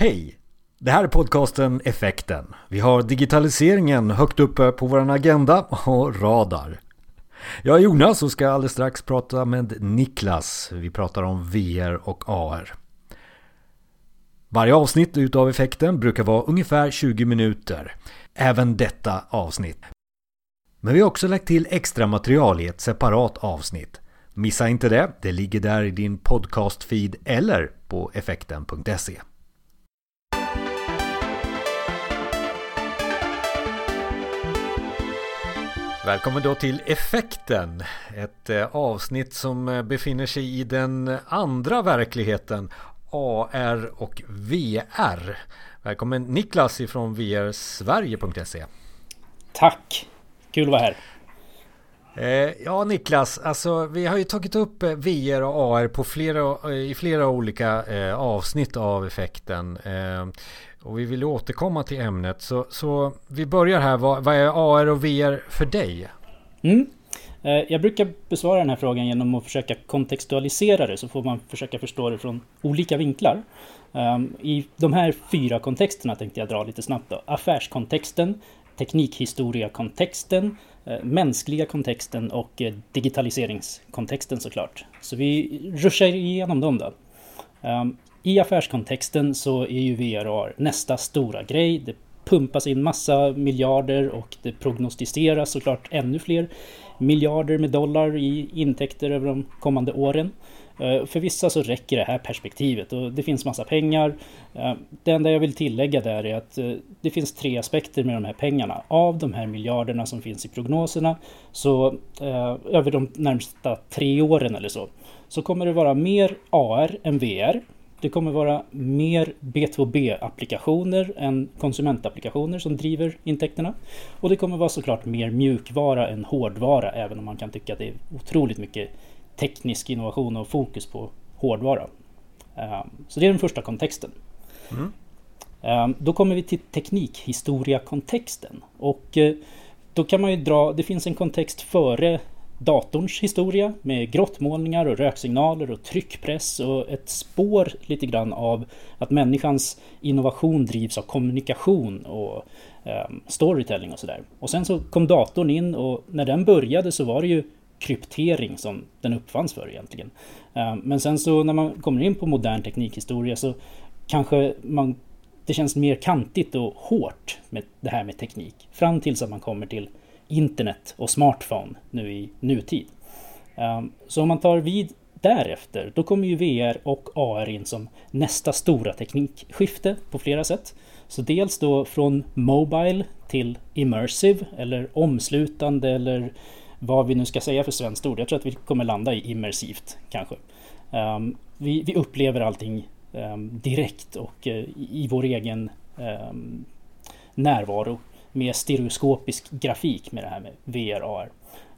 Hej! Det här är podcasten Effekten. Vi har digitaliseringen högt uppe på vår agenda och radar. Jag är Jonas och ska alldeles strax prata med Niklas. Vi pratar om VR och AR. Varje avsnitt utav Effekten brukar vara ungefär 20 minuter. Även detta avsnitt. Men vi har också lagt till extra material i ett separat avsnitt. Missa inte det, det ligger där i din podcast-feed eller på effekten.se. Välkommen då till Effekten, ett eh, avsnitt som eh, befinner sig i den andra verkligheten, AR och VR. Välkommen Niklas ifrån vrsverige.se. Tack! Kul att vara här. Eh, ja Niklas, alltså vi har ju tagit upp VR och AR på flera, i flera olika avsnitt av effekten. Och vi vill återkomma till ämnet. Så, så vi börjar här. Vad, vad, är AR och VR för dig? Mm. Eh, jag brukar besvara den här frågan genom att försöka kontextualisera det så får man försöka förstå det från olika vinklar. Ehm, I de här fyra kontexterna tänkte jag dra lite snabbt då. Affärskontexten, teknikhistoria-kontexten, eh, mänskliga kontexten och eh, digitaliseringskontexten såklart. Så vi ruschar igenom dem då. Ehm, i affärskontexten så är ju VRR nästa stora grej. Det pumpas in massa miljarder och det prognostiseras såklart ännu fler miljarder med dollar i intäkter över de kommande åren. Eh, för vissa så räcker det här perspektivet och det finns massa pengar. Eh, det enda jag vill tillägga där är att eh, det finns tre aspekter med de här pengarna. Av de här miljarderna som finns i prognoserna så över de närmsta tre åren eller så så kommer det vara mer AR än VR det kommer vara mer B2B-applikationer än konsumentapplikationer som driver intäkterna. Och det kommer vara såklart mer mjukvara än hårdvara, även om man kan tycka att det är otroligt mycket teknisk innovation och fokus på hårdvara. Ehm, så det är den första kontexten. Mm. Ehm, då kommer vi till teknikhistoria-kontexten. Och eh, då kan man ju dra, det finns en kontext före datorns historia med grottmålningar och röksignaler och tryckpress och ett spår lite grann av att människans innovation drivs av kommunikation och eh, storytelling och sådär. Och sen så kom datorn in och när den började så var det ju kryptering som den uppfanns för egentligen. Eh, men sen så när man kommer in på modern teknikhistoria så kanske man det känns mer kantigt och hårt med det här med teknik. Fram tills att man kommer till internet och smartphone nu i nutid. Ehm, så om man tar vid därefter, då kommer ju VR och AR in som nästa stora teknikskifte på flera sätt. Så dels då från Mobile till Immersive eller omslutande eller vad vi nu ska säga för svenskt ord. Jag tror att vi kommer landa i immersivt kanske. Ehm, vi, vi, upplever allting ehm, direkt och eh, i vår egen närvaro med stereoskopisk grafik med det här med VR AR.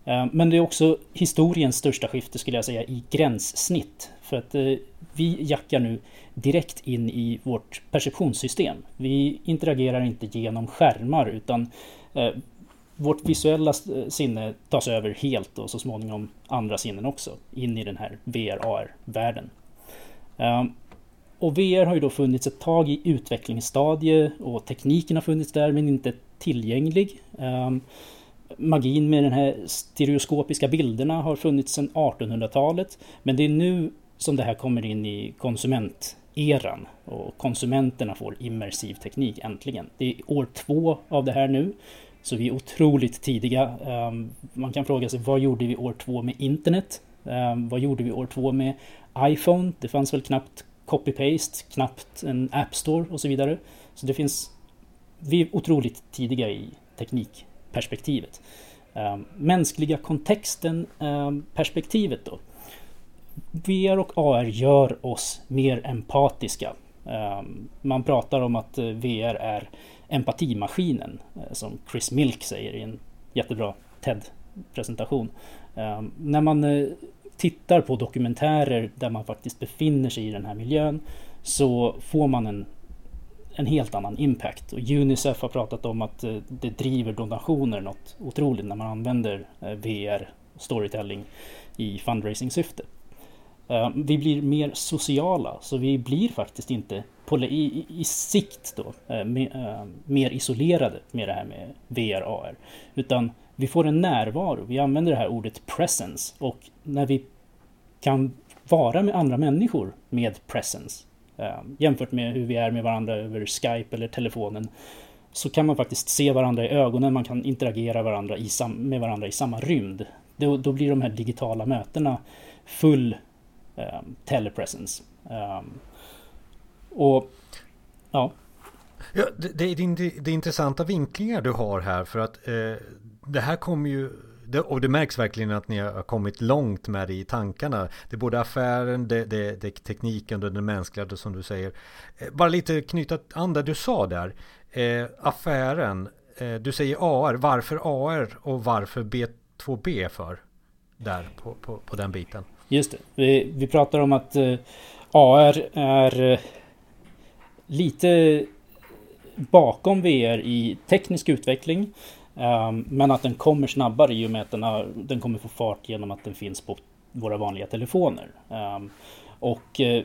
Eh, men det är också historiens största skifte skulle jag säga i gränssnitt. För att eh, vi jackar nu direkt in i vårt perceptionssystem. Vi interagerar inte genom skärmar utan eh, vårt visuella sinne tas över helt och så småningom andra sinnen också in i den här VR AR-världen. Och VR har ju då funnits ett tag i utvecklingsstadie och tekniken har funnits där men inte tillgänglig. Ehm, magin med de här stereoskopiska bilderna har funnits sedan 1800-talet. Men det är nu som det här kommer in i konsumenteran och konsumenterna får immersiv teknik äntligen. Det är år två av det här nu. Så vi är otroligt tidiga. Ehm, man kan fråga sig vad gjorde vi år två med internet? Ehm, vad gjorde vi år två med iPhone? Det fanns väl knappt copy-paste, knappt en App Store och så vidare. Så det finns vi är otroligt tidiga i teknikperspektivet. Um, mänskliga kontexten um, perspektivet då. VR och AR gör oss mer empatiska. Um, man pratar om att eh, VR är empatimaskinen, eh, som Chris Milk säger i en jättebra TED-presentation. när man eh, tittar på dokumentärer där man faktiskt befinner sig i den här miljön så får man en en helt annan impact. Och Unicef har pratat om att eh, det driver donationer något otroligt när man använder eh, VR storytelling i fundraising-syfte. Eh, vi blir mer sociala, så vi blir faktiskt inte på, i, i sikt då, mer isolerade med det här med VR, AR. Utan vi får en närvaro, vi använder det här ordet presence och när vi kan vara med andra människor med presence eh, jämfört med hur vi är med varandra över Skype eller telefonen så kan man faktiskt se varandra i ögonen, man kan interagera varandra i med varandra i samma rymd. Då, då blir de här digitala mötena full eh, telepresence. Um, och ja. ja det, det, är det, intressanta vinklingar du har här för att eh, det här kommer ju det, och det märks verkligen att ni har kommit långt med det i tankarna. Det är både affären, det, det, det tekniken och det mänskliga som du säger. Eh, bara lite knyta an det du sa där. Eh, affären, eh, du säger AR. Varför AR och varför B2B för? Där på, på, på den biten. Just det. Vi, vi pratar om att eh, AR är eh, lite bakom VR i teknisk utveckling. Ehm, men att den kommer snabbare i och med att den, har, den kommer få fart genom att den finns på våra vanliga telefoner. Ehm, och eh,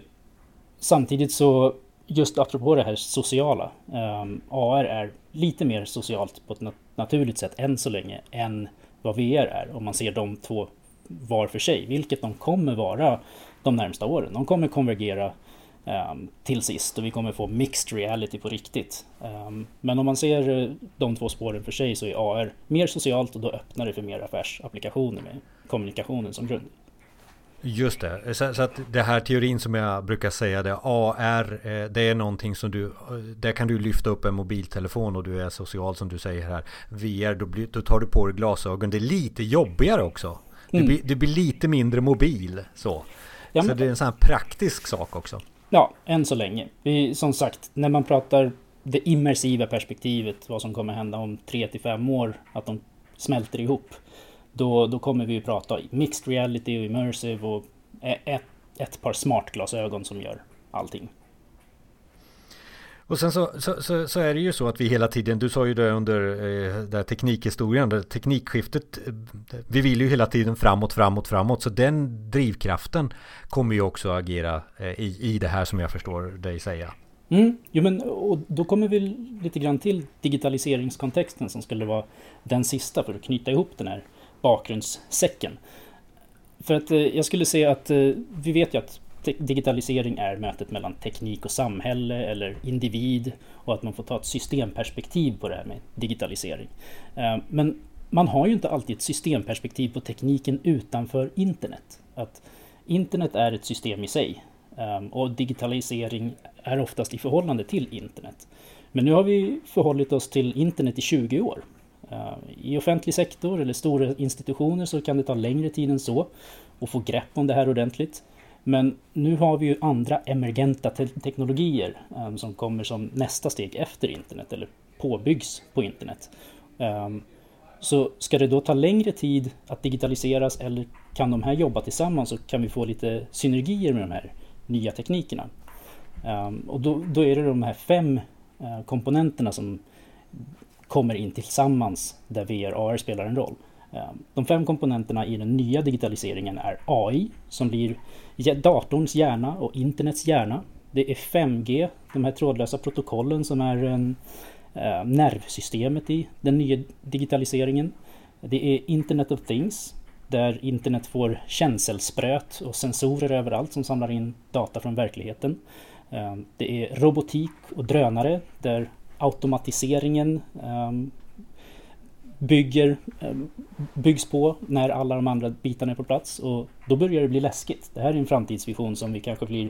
samtidigt så just apropå det här sociala. Ehm, AR är lite mer socialt på ett naturligt sätt än så länge än vad VR är. Om man ser de två var för sig, vilket de kommer vara de närmsta åren. De kommer konvergera till sist. Och vi kommer få mixed reality på riktigt. Um, men om man ser eh, de två spåren för sig så är AR mer socialt och då öppnar det för mer affärsapplikationer med kommunikationen som grund. Just det, så, så, att det här teorin som jag brukar säga det AR eh, det är någonting som du Där kan du lyfta upp en mobiltelefon och du är social som du säger här. VR då, blir, då tar du på dig glasögon. Det är lite jobbigare också. Du, mm. blir, du blir lite mindre mobil så. Ja, men... Så det är en sån här praktisk sak också Ja, än så länge Vi, Som sagt, när man pratar det immersiva perspektivet Vad som kommer hända om 3 till 5 år Att de smälter ihop då, då kommer vi ju prata mixed reality och immersive och e, ett, ett par smartglasögon som gör allting. Och sen så, så, så, så, är det ju så att vi hela tiden, du sa ju det under eh, där teknikhistorien, där teknikskiftet, eh, vi vill ju hela tiden framåt, framåt, framåt. Så den drivkraften kommer ju också agera eh, i, i det här som jag förstår dig säga. Mm, jo men och då kommer vi lite grann till digitaliseringskontexten som skulle vara den sista för att knyta ihop den här bakgrundssäcken. För att eh, jag skulle säga att eh, vi vet ju att digitalisering är mötet mellan teknik och samhälle eller individ och att man får ta ett systemperspektiv på det här med digitalisering. Eh, men man har ju inte alltid ett systemperspektiv på tekniken utanför internet. Att internet är ett system i sig eh, och digitalisering är oftast i förhållande till internet. Men nu har vi förhållit oss till internet i 20 år eh, I offentlig sektor eller stora institutioner så kan det ta längre tid än så att få grepp om det här ordentligt. Men nu har vi ju andra emergenta te teknologier um, som kommer som nästa steg efter internet eller påbyggs på internet. Um, så ska det då ta längre tid att digitaliseras eller kan de här jobba tillsammans så kan vi få lite synergier med de här nya teknikerna. Um, och då, då, är det de här fem uh, komponenterna som kommer in tillsammans där VR och AR spelar en roll. Eh, de fem komponenterna i den nya digitaliseringen är AI som blir datorns hjärna och internets hjärna. Det är 5G, de här trådlösa protokollen som är en, eh, nervsystemet i den nya digitaliseringen. Det är Internet of Things där internet får känselspröt och sensorer överallt som samlar in data från verkligheten. Eh, det är robotik och drönare där automatiseringen ehm, bygger, um, byggs på när alla de andra bitarna är på plats och då börjar det bli läskigt. Det här är en framtidsvision som vi kanske blir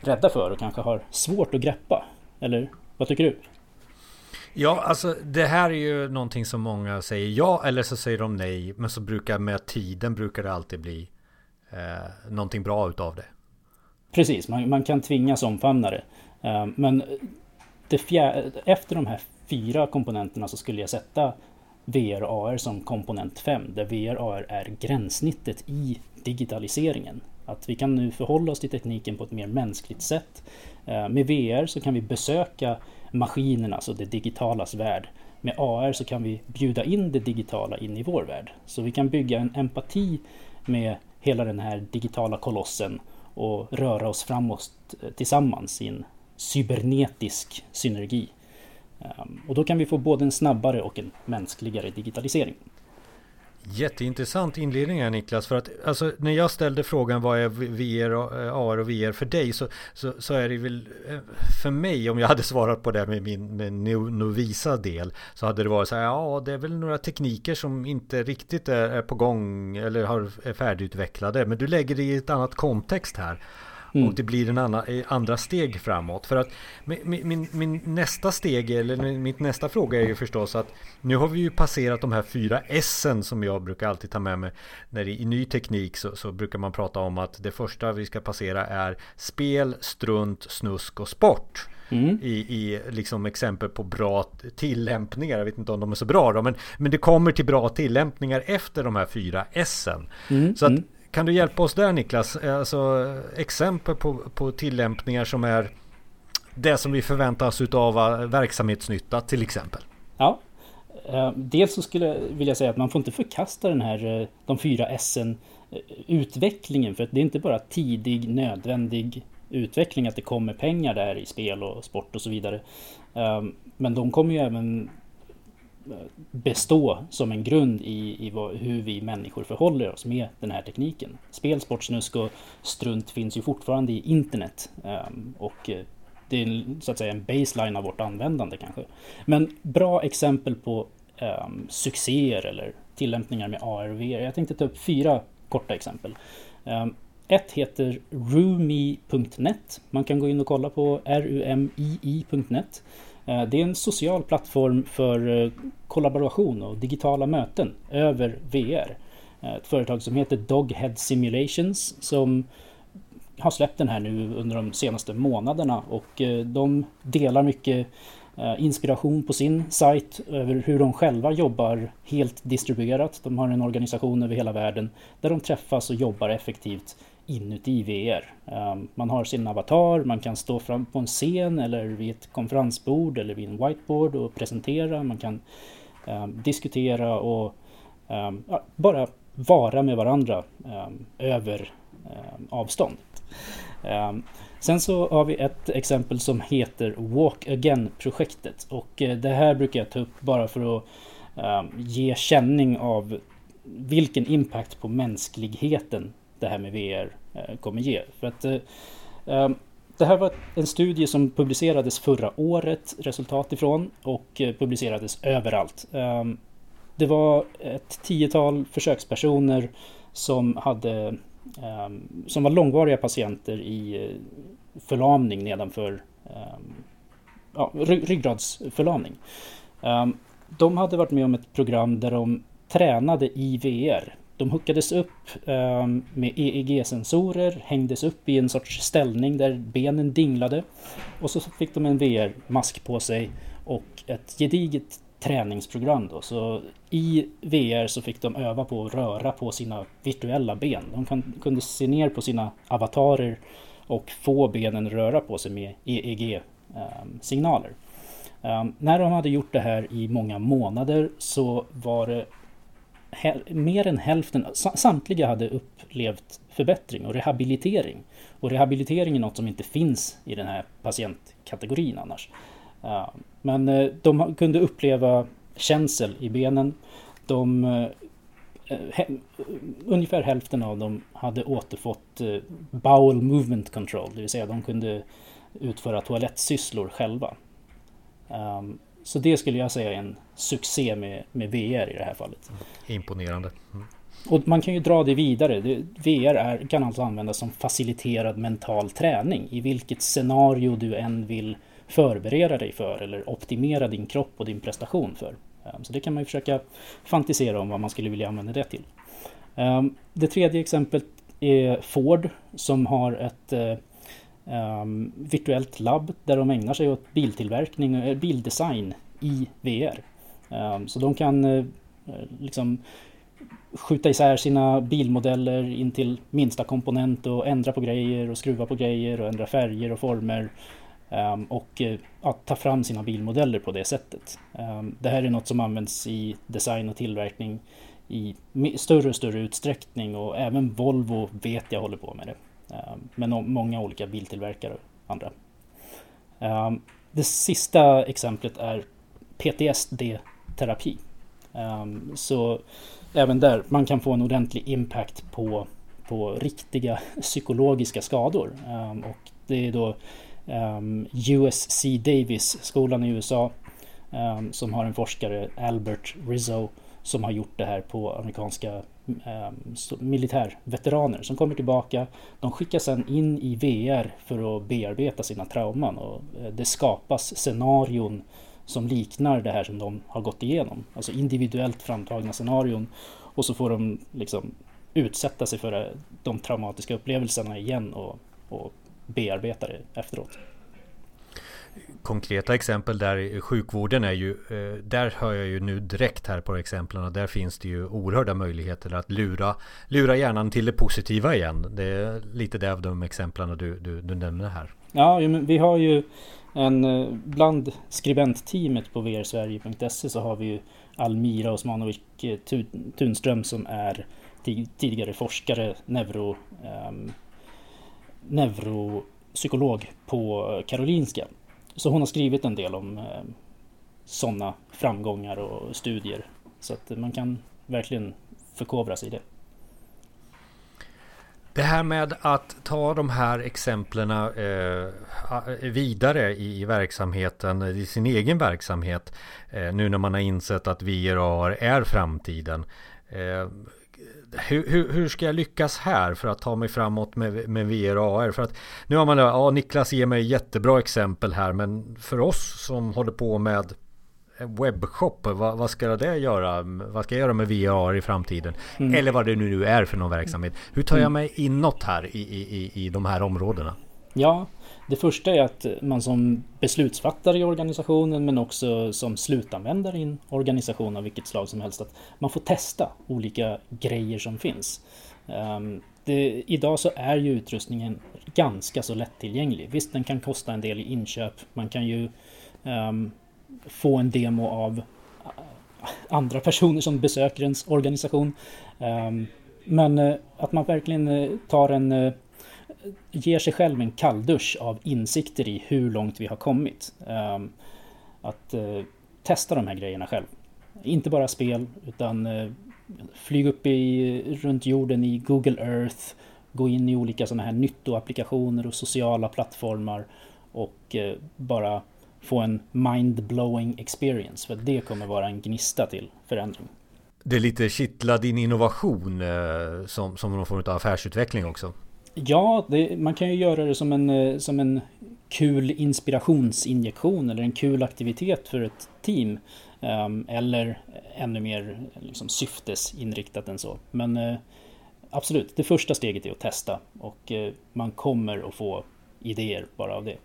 rädda för och kanske har svårt att greppa. Eller vad tycker du? Ja, alltså det här är ju någonting som många säger ja eller så säger de nej. Men så brukar med tiden brukar det alltid bli eh, någonting bra utav det. Precis, man, man kan tvingas omfamna det. Eh, men det fjär, efter de här fyra komponenterna så skulle jag sätta VR och AR som komponent 5 där VR och AR är gränssnittet i digitaliseringen. Att vi kan nu förhålla oss till tekniken på ett mer mänskligt sätt. Eh, med VR så kan vi besöka maskinerna, alltså det digitalas värld. Med AR så kan vi bjuda in det digitala in i vår värld. Så vi kan bygga en empati med hela den här digitala kolossen och röra oss framåt eh, tillsammans i en cybernetisk synergi. Ehm, och då kan vi få både en snabbare och en mänskligare digitalisering. Jätteintressant inledning här Niklas. För att alltså, när jag ställde frågan vad är VR, AR och eh, VR för dig så, så, så, är det väl eh, för mig om jag hade svarat på det med min med Novisa del så hade det varit så här ja det är väl några tekniker som inte riktigt är, är på gång eller har, är färdigutvecklade men du lägger det i ett annat kontext här. Mm. Och det blir en annan, andra steg framåt. För att min, min, min, nästa steg, eller mitt nästa fråga är ju förstås att nu har vi ju passerat de här fyra S som jag brukar alltid ta med mig. När det, I ny teknik så, så, brukar man prata om att det första vi ska passera är spel, strunt, snusk och sport. Mm. I, I liksom exempel på bra tillämpningar. Jag vet inte om de är så bra då. Men, men det kommer till bra tillämpningar efter de här fyra S. Mm. Så att mm. Kan du hjälpa oss där Niklas? Eh, alltså exempel på, på tillämpningar som är det som vi förväntar oss av eh, verksamhetsnytta till exempel. Ja, eh, dels så skulle jag vilja säga att man får inte förkasta den här de fyra S eh, utvecklingen för att det är inte bara tidig nödvändig utveckling att det kommer pengar där i spel och sport och så vidare. Men de kommer ju även bestå som en grund i, i vad, hur vi människor förhåller oss med den här tekniken. Spel, sport, snusk och strunt finns ju fortfarande i internet. Um, och eh, det är så att säga en baseline av vårt användande kanske. Men bra exempel på um, succéer eller tillämpningar med AR och VR. Jag tänkte ta upp fyra korta exempel. Um, ett heter Rumi.net. Man kan gå in och kolla på rumii.net. Eh, det är en social plattform för eh, kollaboration och digitala möten över VR. Eh, ett företag som heter Doghead Simulations som har släppt den här nu under de senaste månaderna och de delar mycket inspiration på sin sajt över hur de själva jobbar helt distribuerat. De har en organisation över hela världen där de träffas och jobbar effektivt inuti VR. Ehm, man har sin avatar, man kan stå fram på en scen eller vid ett konferensbord eller vid en whiteboard och presentera. Man kan ehm, diskutera och ehm, ja, bara vara med varandra över avstånd. Sen så har vi ett exempel som heter Walk Again-projektet och eh, det här brukar jag ta upp bara för att ge känning av vilken impact på mänskligheten det här med VR eh, kommer ge. För att eh, eh, det här var en studie som publicerades förra året, resultat ifrån, och publicerades överallt. Det var ett tiotal försökspersoner som hade som var långvariga patienter i förlamning nedanför ja, ryggradsförlamning. De hade varit med om ett program där de tränade i VR de hookades upp ehm, med EEG-sensorer, hängdes upp i en sorts ställning där benen dinglade. Och så fick de en VR-mask på sig och ett gediget träningsprogram då. Så i VR så fick de öva på att röra på sina virtuella ben. De kunde se ner på sina avatarer och få benen röra på sig med EEG-signaler. Ehm, ehm, när de hade gjort det här i många månader så var det mer än hälften, samtliga hade upplevt förbättring och rehabilitering. Och rehabilitering är något som inte finns i den här patientkategorin annars. Men eh, de kunde uppleva känsel i benen. De, eh, eh, ungefär hälften av dem hade återfått bowel movement control, det vill säga de kunde utföra toalettsysslor själva. Ehm, så det skulle jag säga är en succé med, med VR i det här fallet. Imponerande. Mm. Och man kan ju dra det vidare. VR är, kan alltså användas som faciliterad mental träning. I vilket scenario du än vill förbereda dig för eller optimera din kropp och din prestation för. Ehm, så det kan man ju försöka fantisera om vad man skulle vilja använda det till. Ehm, det tredje exemplet är Ford som har ett eh, um, virtuellt labb där de ägnar sig åt biltillverkning och bildesign i VR. Um, ehm, så de kan uh, liksom skjuta isär sina bilmodeller in till minsta komponent och ändra på grejer och skruva på grejer och ändra färger och former. Ehm, och eh, att ta fram sina bilmodeller på det sättet. Det här är något som används i design och tillverkning i större och större utsträckning och även Volvo vet jag håller på med det. Ehm, men många olika biltillverkare och andra. Ehm, det sista exemplet är PTSD-terapi. Ehm, så även där, man kan få en ordentlig impact på, på riktiga psykologiska skador. Och det är då USC Davis-skolan i USA som har en forskare, Albert Rizzo, som har gjort det här på amerikanska ehm, militärveteraner som kommer tillbaka. De skickas sedan in i VR för att bearbeta sina trauman och eh, det skapas scenarion som liknar det här som de har gått igenom. Alltså individuellt framtagna scenarion. Och så får de liksom utsätta sig för eh, de traumatiska upplevelserna igen och, och bearbeta det efteråt. Konkreta exempel där i sjukvården är ju, eh, där hör jag ju nu direkt här på exemplen och där finns det ju oerhörda möjligheter att lura, lura hjärnan till det positiva igen. Det är lite det av de exemplen du, du, du nämner här. Ja, vi har ju en, eh, bland skribentteamet på vrsverige.se så har vi ju Almira Osmanovic eh, Tunström som är tidigare forskare, neuro, um, neuropsykolog på Karolinska. Så hon har skrivit en del om eh, sådana framgångar och studier. Så att man kan verkligen förkovra sig i det. Det här med att ta de här exemplen eh, vidare i, i, verksamheten, i sin egen verksamhet. Eh, nu när man har insett att VR är framtiden. Eh, hur, hur, hur, ska jag lyckas här för att ta mig framåt med, med VR och AR? För att nu har man, ja Niklas ger mig jättebra exempel här men för oss som håller på med webbshop, vad, vad, ska det göra? Vad ska jag göra med VR i framtiden? Mm. Eller vad det nu är för någon verksamhet. Hur tar jag mm. mig inåt här i, i, i de här områdena? Ja, det första är att man som beslutsfattare i organisationen men också som slutanvändare i en organisation av vilket slag som helst att man får testa olika grejer som finns. Ehm, det, idag så är ju utrustningen ganska så lättillgänglig. Visst, den kan kosta en del i inköp. Man kan ju um, få en demo av eh, andra personer som besöker ens organisation. Um, men uh, att man verkligen uh, tar en uh, ger sig själv en kalldusch av insikter i hur långt vi har kommit. Ehm, att eh, testa de här grejerna själv. Inte bara spel, utan eh, flyg upp i, runt jorden i Google Earth, gå in i olika sådana här nyttoapplikationer och sociala plattformar och eh, bara få en mind-blowing experience. För det kommer vara en gnista till förändring. Det är lite kittla din innovation som, som någon form av affärsutveckling också. Ja, det, man kan ju göra det som en, eh, som en kul inspirationsinjektion eller en kul aktivitet för ett team. Ehm, eller ännu mer liksom, syftesinriktat än så. Men eh, absolut, det första steget är att testa och eh, man kommer att få idéer bara av det.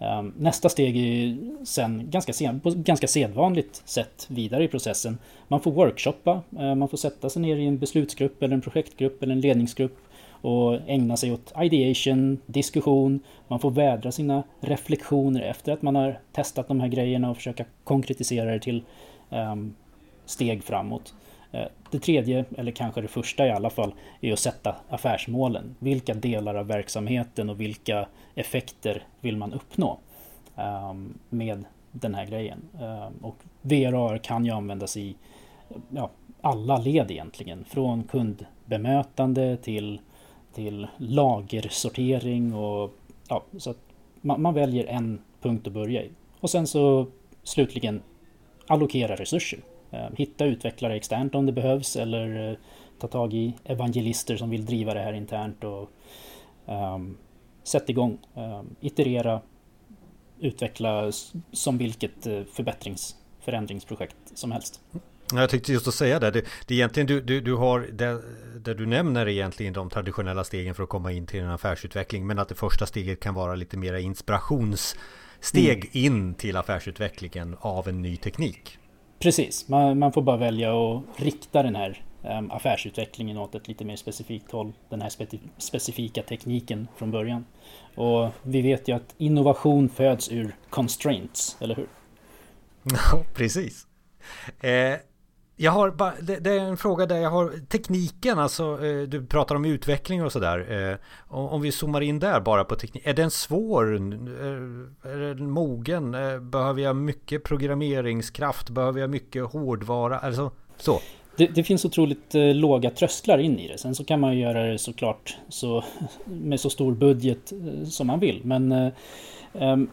Ehm, nästa steg är sen ganska, sen, på ganska sedvanligt sätt vidare i processen. Man får workshoppa, man får sätta sig ner i en beslutsgrupp eller en projektgrupp eller en ledningsgrupp och ägna sig åt ideation, diskussion. Man får vädra sina reflektioner efter att man har testat de här grejerna och försöka konkretisera det till um, steg framåt. Eh, det tredje, eller kanske det första i alla fall, är att sätta affärsmålen. Vilka delar av verksamheten och vilka effekter vill man uppnå um, med den här grejen? Um, och VRAR kan ju användas i ja, alla led egentligen. Från kundbemötande till till lagersortering och ja, så att man, man, väljer en punkt att börja i. Och sen så slutligen allokera resurser. Eh, hitta utvecklare externt om det behövs eller eh, ta tag i evangelister som vill driva det här internt och um, sätt igång. Um, iterera, utveckla som vilket eh, förbättrings förändringsprojekt som helst. Jag tyckte just att säga det. Det, det egentligen du, du, du har det, det du nämner egentligen de traditionella stegen för att komma in till en affärsutveckling. Men att det första steget kan vara lite mera inspirationssteg mm. in till affärsutvecklingen av en ny teknik. Precis, man, man får bara välja att rikta den här um, affärsutvecklingen åt ett lite mer specifikt håll. Den här specifika tekniken från början. Och vi vet ju att innovation föds ur constraints, eller hur? Ja, precis. Eh, jag har bara, det, det, är en fråga där jag har tekniken, alltså eh, du pratar om utveckling och sådär. Eh, om vi zoomar in där bara på teknik. Är den svår? Eh, är den mogen? Behöver jag mycket programmeringskraft? Behöver jag mycket hårdvara? Alltså så. Det, det, finns otroligt låga trösklar in i det. Sen så kan man ju göra det såklart så, med så stor budget som man vill. Men um,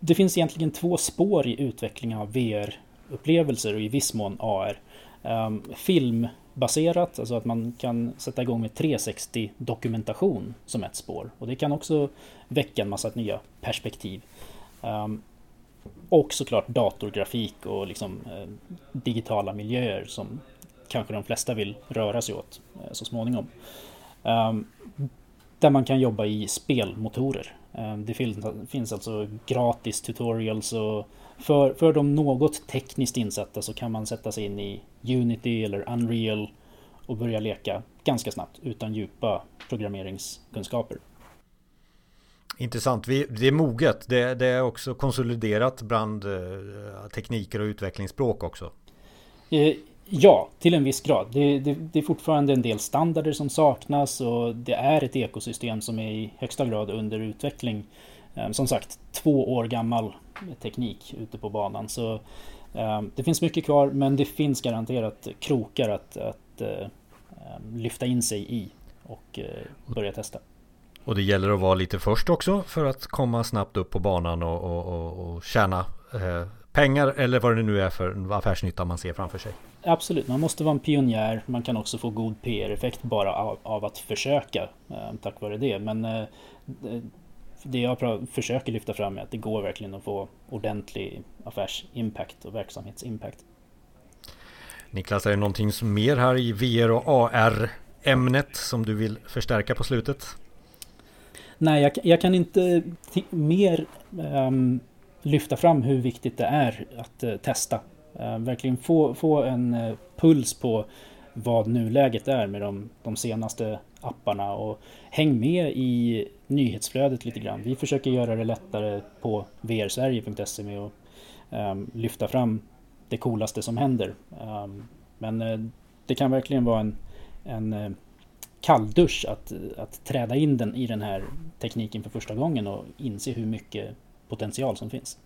det finns egentligen två spår i utvecklingen av VR upplevelser och i viss mån AR. Um, ehm, filmbaserat, alltså att man kan sätta igång med 360 dokumentation som ett spår. Och det kan också väcka en massa nya perspektiv. Um, och såklart datorgrafik och liksom eh, digitala miljöer som kanske de flesta vill röra sig åt eh, så småningom. Um, där man kan jobba i spelmotorer. Um, det finns alltså gratis tutorials och för, för de något tekniskt insatta så kan man sätta sig in i Unity eller Unreal och börja leka ganska snabbt utan djupa programmeringskunskaper. Intressant. Vi, det är moget. Det, det, är också konsoliderat bland eh, tekniker och utvecklingsspråk också. Eh, ja, till en viss grad. Det, det, det, är fortfarande en del standarder som saknas och det är ett ekosystem som är i högsta grad under utveckling. Eh, som sagt, två år gammal teknik ute på banan. Så eh, det finns mycket kvar, men det finns garanterat krokar att, att eh, eh, lyfta in sig i och börja testa. Och det gäller att vara lite först också för att komma snabbt upp på banan och, och, och, och tjäna eh, pengar eller vad det nu är för affärsnytta man ser framför sig. Absolut, man måste vara en pionjär. Man kan också få god PR-effekt bara av, av, att försöka eh, tack vare det. Men eh, det jag försöker lyfta fram är att det går verkligen att få ordentlig affärsimpact och verksamhetsimpact. Niklas, är det någonting mer här i VR och AR ämnet som du vill förstärka på slutet? Nej, jag, jag kan inte mer um, lyfta fram hur viktigt det är att uh, testa. Uh, verkligen få, få en uh, puls på vad nuläget är med de, de senaste apparna och häng med i nyhetsflödet lite grann. Vi försöker göra det lättare på vrsverige.se med att um, lyfta fram det coolaste som händer. Um, men uh, det kan verkligen vara en, en eh, kalldusch att, att träda in den i den här tekniken för första gången och inse hur mycket potential som finns.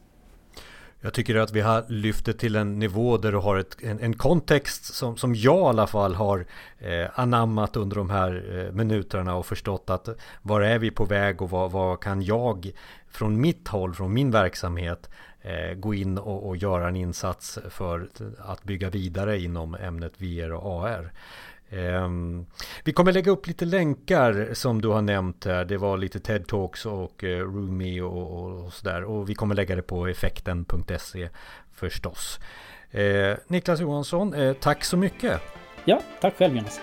Jag tycker att vi har lyft det till en nivå där du har ett, en, en kontext som, som jag i alla fall har eh, anammat under de här eh, minuterna och förstått att var är vi på väg och vad, vad kan jag från mitt håll, från min verksamhet eh, gå in och, och, göra en insats för att bygga vidare inom ämnet VR och AR. Um, vi kommer lägga upp lite länkar som du har nämnt här. Det var lite TED Talks och eh, uh, Roomy och, och, och sådär. Och vi kommer lägga det på effekten.se förstås. Uh, Niklas Johansson, uh, tack så mycket. Ja, tack själv Jonas.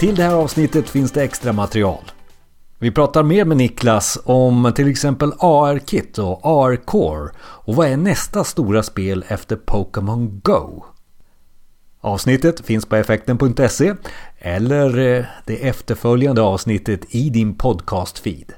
Till det här avsnittet finns det extra material. Vi pratar mer med Niklas om till exempel AR-kit och AR-core och vad är nästa stora spel efter Pokémon Go? Avsnittet finns på effekten.se eller eh, det efterföljande avsnittet i din podcast-feed.